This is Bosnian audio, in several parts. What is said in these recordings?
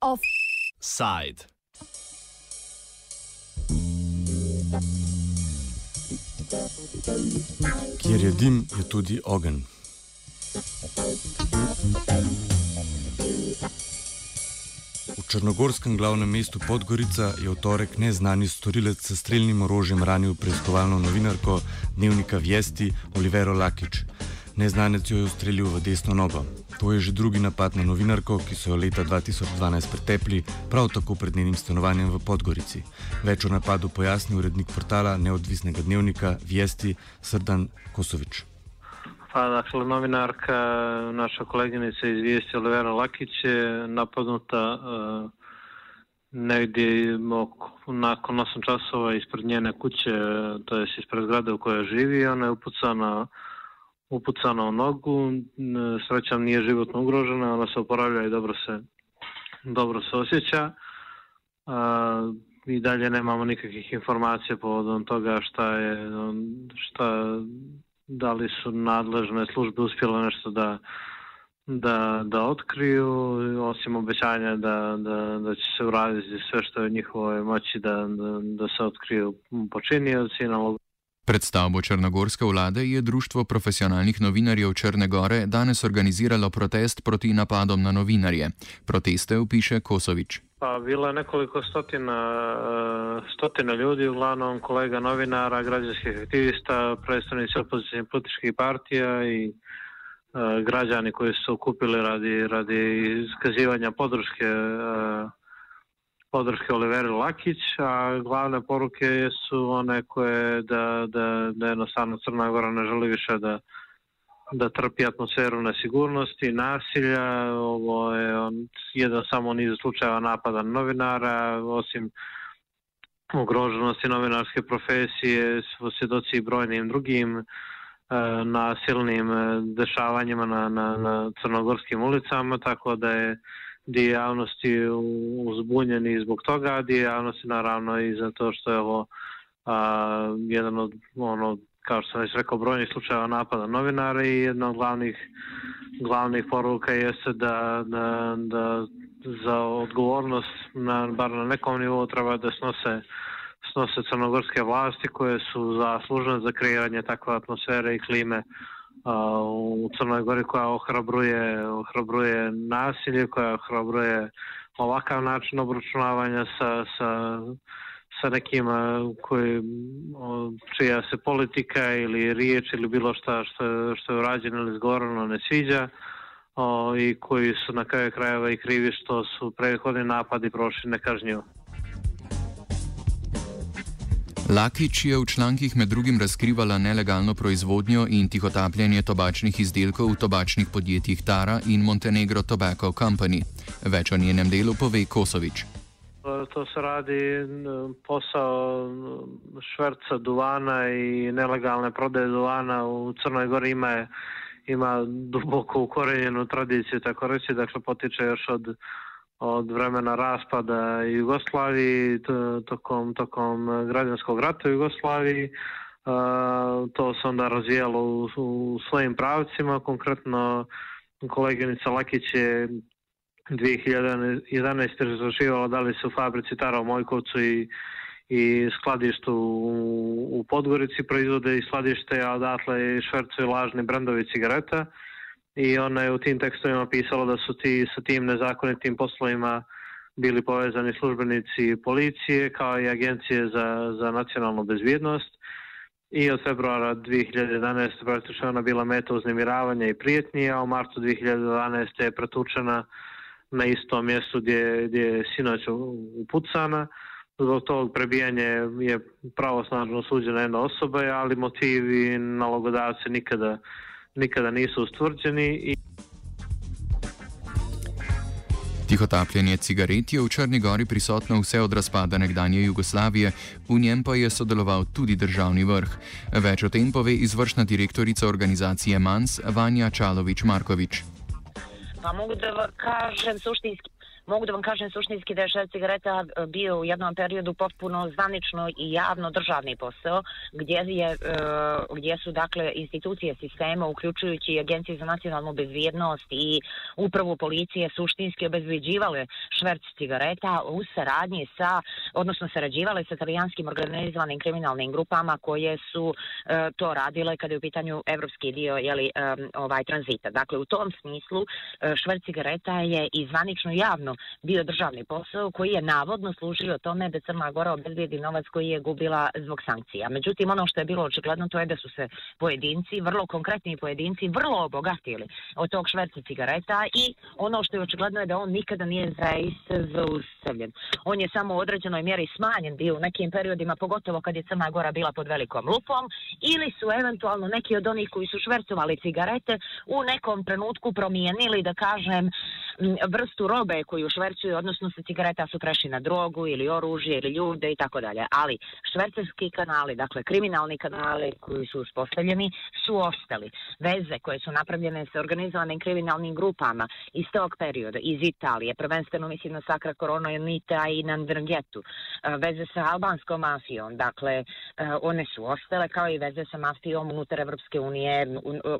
Offside. Kjer je dim, je tudi ogenj. Črnogorskem glavnem mestu Podgorica je v torek neznani storilec s streljnim orožjem ranil preiskovalno novinarko dnevnika Vjesti Olivero Lakič. Neznanec jo je ustrelil v desno nogo. To je že drugi napad na novinarko, ki so jo leta 2012 pretepli, prav tako pred njenim stanovanjem v Podgorici. Več o napadu pojasni urednik portala neodvisnega dnevnika Vjesti Srdan Kosovič. Pa, dakle, novinarka, naša koleginica iz Vijesti Olivera Lakić je napadnuta uh, negdje nakon 8 časova ispred njene kuće, to je ispred zgrade u kojoj živi. Ona je upucana, upucana u nogu, srećam nije životno ugrožena, ona se oporavlja i dobro se, dobro se osjeća. Uh, I dalje nemamo nikakvih informacija povodom toga šta je, šta da li su nadležne službe uspjele nešto da da, da otkriju, osim obećanja da, da, da će se uraditi sve što je njihovoj moći da, da, da se otkriju počinioci nalog. Pred stavbo Črnogorske vlade je Društvo profesionalnih novinarjev Črne Gore danes organiziralo protest proti napadom na novinarje. Proteste upiše Kosovič. Pa bilo je nekoliko stotina, eh, stotina ljudi, uglavnom kolega novinara, građanskih aktivista, predstavnici opozicijnih političkih partija i eh, građani koji su okupili radi, radi iskazivanja podrške eh, podrške Oliveri Lakić, a glavne poruke su one koje da, da, da jednostavno Crna Gora ne želi više da da trpi atmosferu nesigurnosti, nasilja, ovo je on, jedan samo niz slučajeva napada novinara, osim ugroženosti novinarske profesije, svjedoci i brojnim drugim e, nasilnim e, dešavanjima na, na, na crnogorskim ulicama, tako da je di javnosti uzbunjeni zbog toga, di javnosti naravno i za to što je ovo a, jedan od ono, kao što sam već rekao, brojnih slučajeva napada novinara i jedna od glavnih, glavnih poruka jeste da, da, da za odgovornost, na, bar na nekom nivou, treba da snose, snose crnogorske vlasti koje su zaslužene za kreiranje takve atmosfere i klime a, u Crnoj Gori koja ohrabruje, ohrabruje nasilje, koja ohrabruje ovakav način obručunavanja sa, sa sa nekima koji, čija se politika ili riječ ili bilo šta što, što je urađeno ili zgovorano ne sviđa o, i koji su na kraju krajeva i krivi što su prethodni napadi prošli nekažnjivo. Lakič je v člankih med drugim razkrivala nelegalno proizvodnjo in tihotapljanje tobačnih izdelkov v tobačnih podjetjih Tara in Montenegro Tobacco Company. Več o njenem delu pove Kosovič. To se radi posao šverca duvana i nelegalne prodaje duvana u Crnoj Gori ima ima duboko ukorenjenu tradiciju, tako reći, dakle potiče još od, od vremena raspada Jugoslavije tokom, tokom građanskog rata u Jugoslaviji. to se onda razvijalo u, u svojim pravcima, konkretno koleginica Lakić je 2011. razrašivalo da li se u fabrici Tara u Mojkovcu i, i skladištu u, u Podgorici proizvode i skladište, a odatle i švercuju lažni brendovi cigareta i ona je u tim tekstovima pisala da su ti sa tim nezakonitim poslovima bili povezani službenici policije kao i agencije za, za nacionalnu bezbjednost i od februara 2011. praktično ona bila meta uznemiravanja i prijetnije, a u martu 2012. je pretučena na istom mjestu gdje, gdje je sinoć upucana. Zbog tog prebijanja je pravosnažno suđena jedna osoba, ali motivi nalogodavce nikada, nikada nisu ustvrđeni. I... Tihotapljenje cigaret je v Črni Gori prisotno vse od razpada nekdanje Jugoslavije, v njem pa je sodeloval tudi državni vrh. Več o tem pove izvršna direktorica organizacije MANS Vanja Čalovič-Markovič. Pa mogu da kažem suštinski mogu da vam kažem suštinski da je šest cigareta e, bio u jednom periodu potpuno zvanično i javno državni posao, gdje, je, e, gdje su dakle institucije sistema, uključujući Agencije za nacionalnu bezvijednost i upravu policije suštinski obezbeđivale šverc cigareta u saradnji sa, odnosno sarađivale sa italijanskim organizovanim kriminalnim grupama koje su e, to radile kada je u pitanju evropski dio jeli, ovaj tranzita. Dakle, u tom smislu šverc cigareta je i zvanično javno bio državni posao koji je navodno služio tome da Crna Gora obezbijedi novac koji je gubila zbog sankcija. Međutim, ono što je bilo očigledno to je da su se pojedinci, vrlo konkretni pojedinci, vrlo obogatili od tog šverca cigareta i ono što je očigledno je da on nikada nije zaista zaustavljen. On je samo u određenoj mjeri smanjen bio u nekim periodima, pogotovo kad je Crna Gora bila pod velikom lupom, ili su eventualno neki od onih koji su švercovali cigarete u nekom trenutku promijenili, da kažem, vrstu robe koju švercuju, odnosno sa cigareta su prešli na drogu ili oružje ili ljude i tako dalje. Ali švercerski kanali, dakle kriminalni kanali koji su uspostavljeni, su ostali. Veze koje su napravljene sa organizovanim kriminalnim grupama iz tog perioda, iz Italije, prvenstveno mislim na Sakra Korona Nita i na Ndrngetu, e, veze sa albanskom mafijom, dakle e, one su ostale kao i veze sa mafijom unutar Evropske unije, e,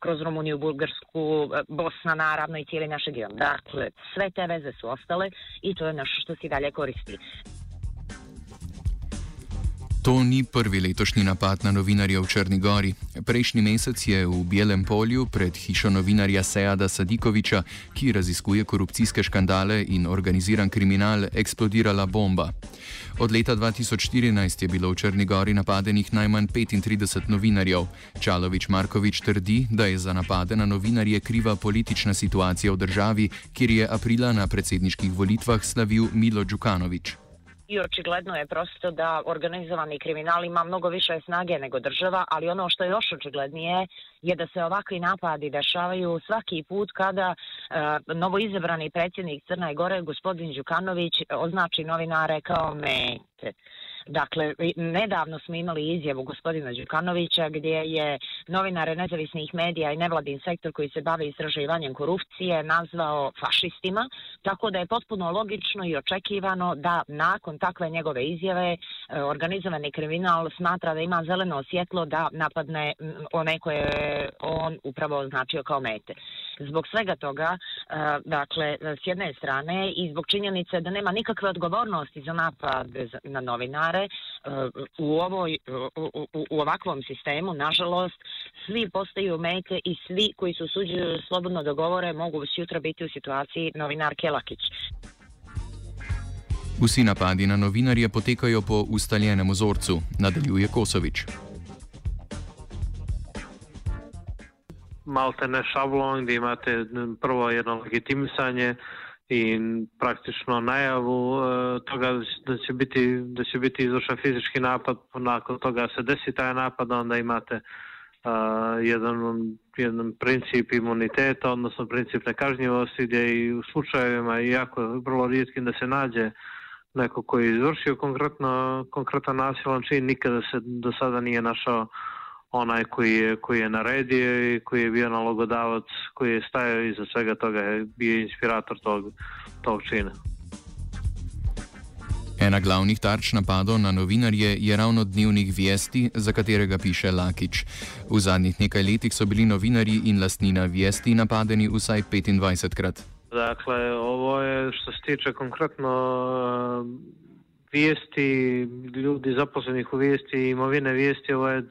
kroz Rumuniju, Bulgarsku, Bosna naravno i cijeli naš region. Dakle, sve te veze su ostale и тоа е нешто што се и дале користи. To ni prvi letošnji napad na novinarja v Črni Gori. Prejšnji mesec je v Bielem polju pred hišo novinarja Sejada Sadikoviča, ki raziskuje korupcijske škandale in organiziran kriminal, eksplodirala bomba. Od leta 2014 je bilo v Črni Gori napadenih najmanj 35 novinarjev. Čalovič Markovič trdi, da je za napade na novinarje kriva politična situacija v državi, kjer je aprila na predsedniških volitvah slavil Milo Đukanovič. I očigledno je prosto da organizovani kriminal ima mnogo više snage nego država, ali ono što je još očiglednije je da se ovakvi napadi dešavaju svaki put kada e, novoizabrani predsjednik Crne Gore, gospodin Đukanović, označi novinare kao mete. Dakle, nedavno smo imali izjavu gospodina Đukanovića gdje je novinare nezavisnih medija i nevladin sektor koji se bave istraživanjem korupcije nazvao fašistima, tako da je potpuno logično i očekivano da nakon takve njegove izjave e, organizovani kriminal smatra da ima zeleno svjetlo da napadne one koje on upravo označio kao mete. Zbog svega toga, e, dakle, s jedne strane i zbog činjenice da nema nikakve odgovornosti za napad na novinare, e, u, ovoj, u, u, u ovakvom sistemu, nažalost, svi postaju mete i svi koji su suđuju slobodno dogovore mogu sutra biti u situaciji novinar Kelakić. Vsi napadi na novinarje potekajo po ustaljenem vzorcu, nadaljuje Kosovič. malte ne šablon gdje imate prvo jedno legitimisanje i praktično najavu e, toga da će biti da će biti izvršen fizički napad nakon toga se desi taj napad onda imate uh, jedan jedan princip imuniteta odnosno princip nekažnjivosti gdje i u slučajevima iako vrlo rijetkim da se nađe neko koji je izvršio konkretno konkretan nasilan čin nikada se do sada nije našao onaj koji je, koji je naredio i koji je bio nalogodavac, koji je stajao iza svega toga, je bio inspirator tog, tog čina. Ena glavnih tarč napadov na novinarje je ravno dnevnik Vesti, za katerega piše Lakič. V zadnjih nekaj letih so bili novinarji in lastnina Vesti napadeni vsaj 25 krat. Dakle, ovo je što se tiče konkretno uh, vijesti, ljudi zaposlenih u vijesti, imovine vijesti, ovo je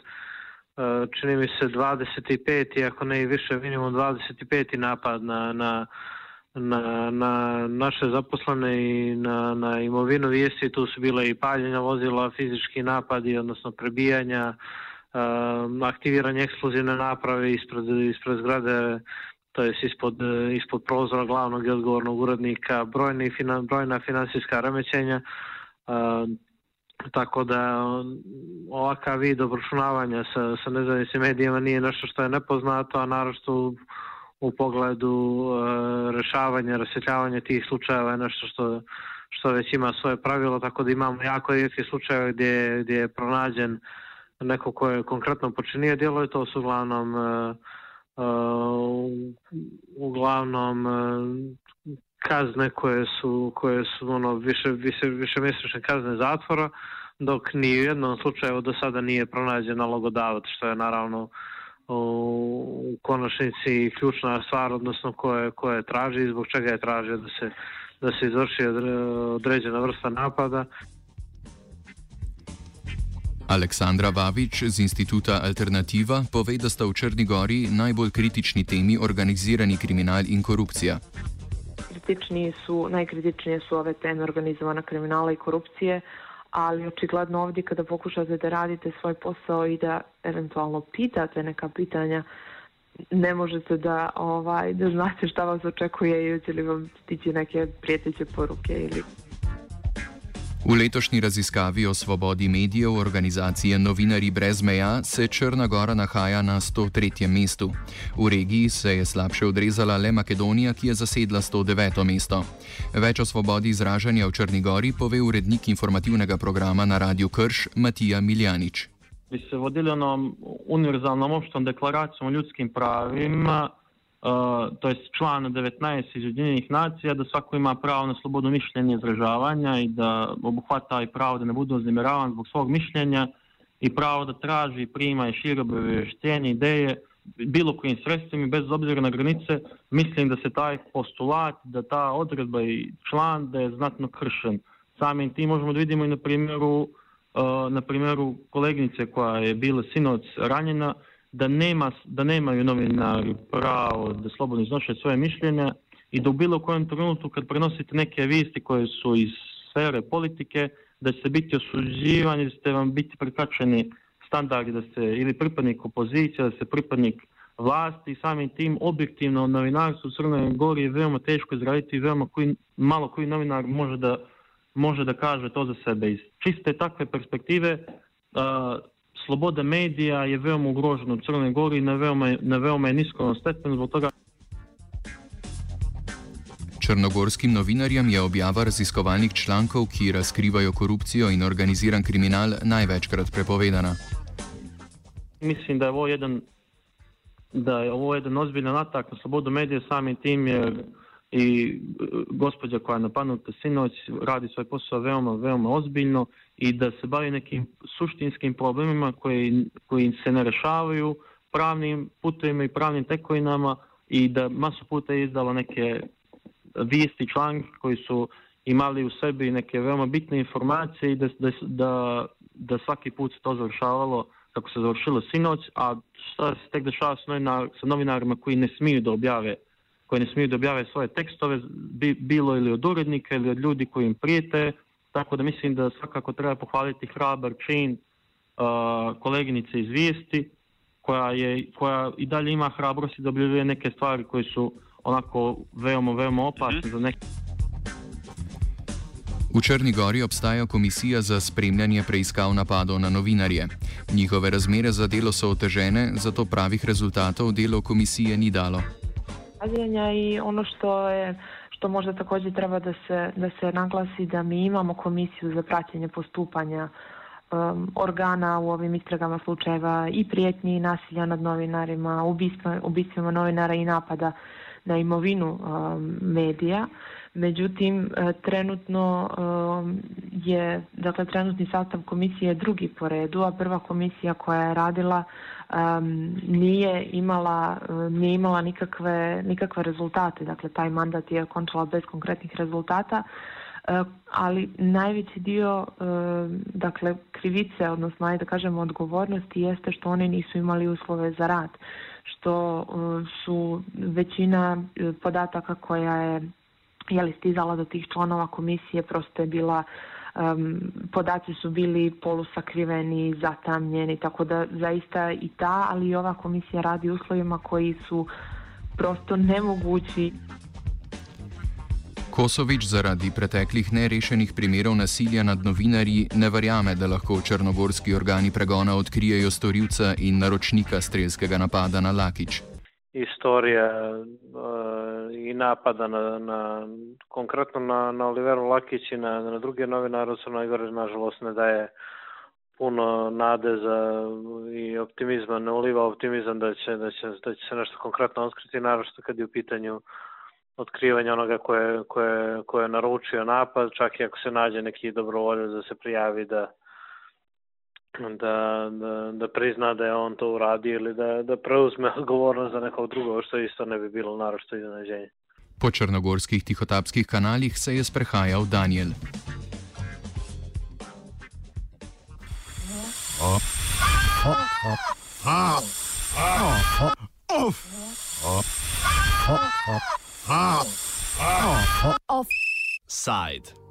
Eh, čini mi se 25. ako ne i više minimum 25. napad na, na, na, na naše zaposlene i na, na imovinu vijesti. Tu su bile i paljenja vozila, fizički napadi, odnosno prebijanja, eh, aktiviranje eksplozivne naprave ispred, ispred zgrade, to je ispod, ispod prozora glavnog i odgovornog urednika, brojni, brojna finansijska remećenja. Eh, Tako da ovakav vid obračunavanja sa, sa nezavisnim medijima nije nešto što je nepoznato, a naravno u, u pogledu e, rešavanja, rasvjetljavanja tih slučajeva je nešto što, što već ima svoje pravilo, tako da imamo jako rijetke slučajeve gdje, gdje je pronađen neko ko je konkretno počinio djelo i to su uglavnom e, e, uglavnom e, kazne koje su, koje su ono, više, više, više mjesečne kazne zatvora, dok ni u jednom slučaju do sada nije pronađen nalogodavac, što je naravno u konačnici ključna stvar, odnosno koje, koje traži i zbog čega je tražio da se, da se izvrši određena vrsta napada. Aleksandra Vavič z instituta Alternativa pove, da sta v Črni Gori najbolj kritični temi organizirani kriminal in korupcija. Najkritičniji su, najkritičnije su ove teme organizovana kriminala i korupcije, ali očigledno ovdje kada pokušate da radite svoj posao i da eventualno pitate neka pitanja, ne možete da, ovaj, da znate šta vas očekuje i hoće li vam stići neke prijeteće poruke ili V letošnji raziskavi o svobodi medijev organizacije Novinari brez meja se Črna Gora nahaja na 103. mestu. V regiji se je slabše odrezala le Makedonija, ki je zasedla 109. mesto. Več o svobodi izražanja v Črni Gori pove urednik informativnega programa na Radiu Krš Matija Miljanič. Bi se vodili onom univerzalnom opštom deklaracijom o ljudskim pravima, uh, to je član 19 iz Ujedinjenih nacija, da svako ima pravo na slobodno mišljenje izražavanja i da obuhvata i pravo da ne bude uznemiravan zbog svog mišljenja i pravo da traži i prima i šire obavještenje ideje bilo kojim sredstvima bez obzira na granice, mislim da se taj postulat, da ta odredba i član da je znatno kršen. Samim tim možemo da vidimo i na primjeru, uh, na primjeru kolegnice koja je bila sinoć ranjena, da, nema, da nemaju novinari pravo da slobodno iznošaju svoje mišljenja i da u bilo kojem trenutku kad prenosite neke vijesti koje su iz sfere politike, da će se biti osuđivani, da će vam biti prikačeni standardi da ste ili pripadnik opozicije, da ste pripadnik vlasti i samim tim objektivno novinarstvo u Crnoj Gori je veoma teško izraditi i veoma koji, malo koji novinar može da, može da kaže to za sebe. Iz čiste takve perspektive uh, sloboda medija je veoma ugrožena u Crnoj Gori na veoma, na veoma je niskom stepenu zbog toga. Črnogorskim novinarjem je objava raziskovalnih člankov, ki razkrivajo korupcijo in organiziran kriminal, največkrat prepovedana. Mislim, da je ovo jedan, da je ovo jedan ozbiljan atak na slobodu medija samim tim jer i gospođa koja je napadnuta sinoć radi svoj posao veoma, veoma ozbiljno i da se bavi nekim suštinskim problemima koji, koji se ne rešavaju pravnim putovima i pravnim tekovinama i da masu puta je izdala neke vijesti članke koji su imali u sebi neke veoma bitne informacije i da, da, da, da svaki put se to završavalo kako se završilo sinoć, a šta se tek dešava sa, novinar, sa novinarima koji ne smiju da objave koji ne smiju da objave svoje tekstove, bi, bilo ili od urednika ili od ljudi koji im prijete, tako da mislim da svakako treba pohvaliti hrabar čin uh, koleginice iz vijesti, koja, je, koja i dalje ima hrabrosti da objavljuje neke stvari koje su onako veoma, veoma opasne mm -hmm. za neke. V Črni Gori obstaja komisija za spremljanje preiskav napadov na novinarje. Njihove razmere za delo so otežene, zato pravih rezultatov delo komisije ni dalo. I ono što je što možda također treba da se, da se naglasi da mi imamo komisiju za praćenje postupanja um, organa u ovim istragama slučajeva i prijetnji i nasilja nad novinarima, ubistvima novinara i napada na imovinu um, medija. Međutim, e, trenutno e, je, dakle, trenutni sastav komisije je drugi po redu, a prva komisija koja je radila um, nije imala nije imala nikakve, nikakve rezultate. Dakle, taj mandat je končala bez konkretnih rezultata, ali najveći dio dakle, krivice, odnosno ajde da kažemo odgovornosti jeste što oni nisu imali uslove za rad, što su većina podataka koja je jeli stizala do tih članova komisije prosto je bila um, podaci su bili polusakriveni, zatamljeni, tako da zaista i ta, ali i ova komisija radi uslovima koji su prosto nemogući. Kosovič zaradi preteklih nerešenih primerov nasilja nad novinarji ne verjame, da lahko črnogorski organi pregona odkrijejo storilca in naročnika strelskega napada na Lakič. Istorija uh, i napada na, na konkretno na, na Oliveru Lakić i na, na druge novinare u Crnoj Gori, nažalost, ne daje puno nade za i optimizma, ne uliva optimizam da će, da će, da će se nešto konkretno otkriti, naravno kad je u pitanju otkrivanja onoga koje, koje, koje je naručio napad, čak i ako se nađe neki dobrovoljac da se prijavi da, da, da, da prizna da je on to uradio ili da, da preuzme odgovornost za nekog drugog, što isto ne bi bilo naročito iznenađenje. Po črnogorskih tihotapskih kanalih se je sprehajal Daniel. Offside.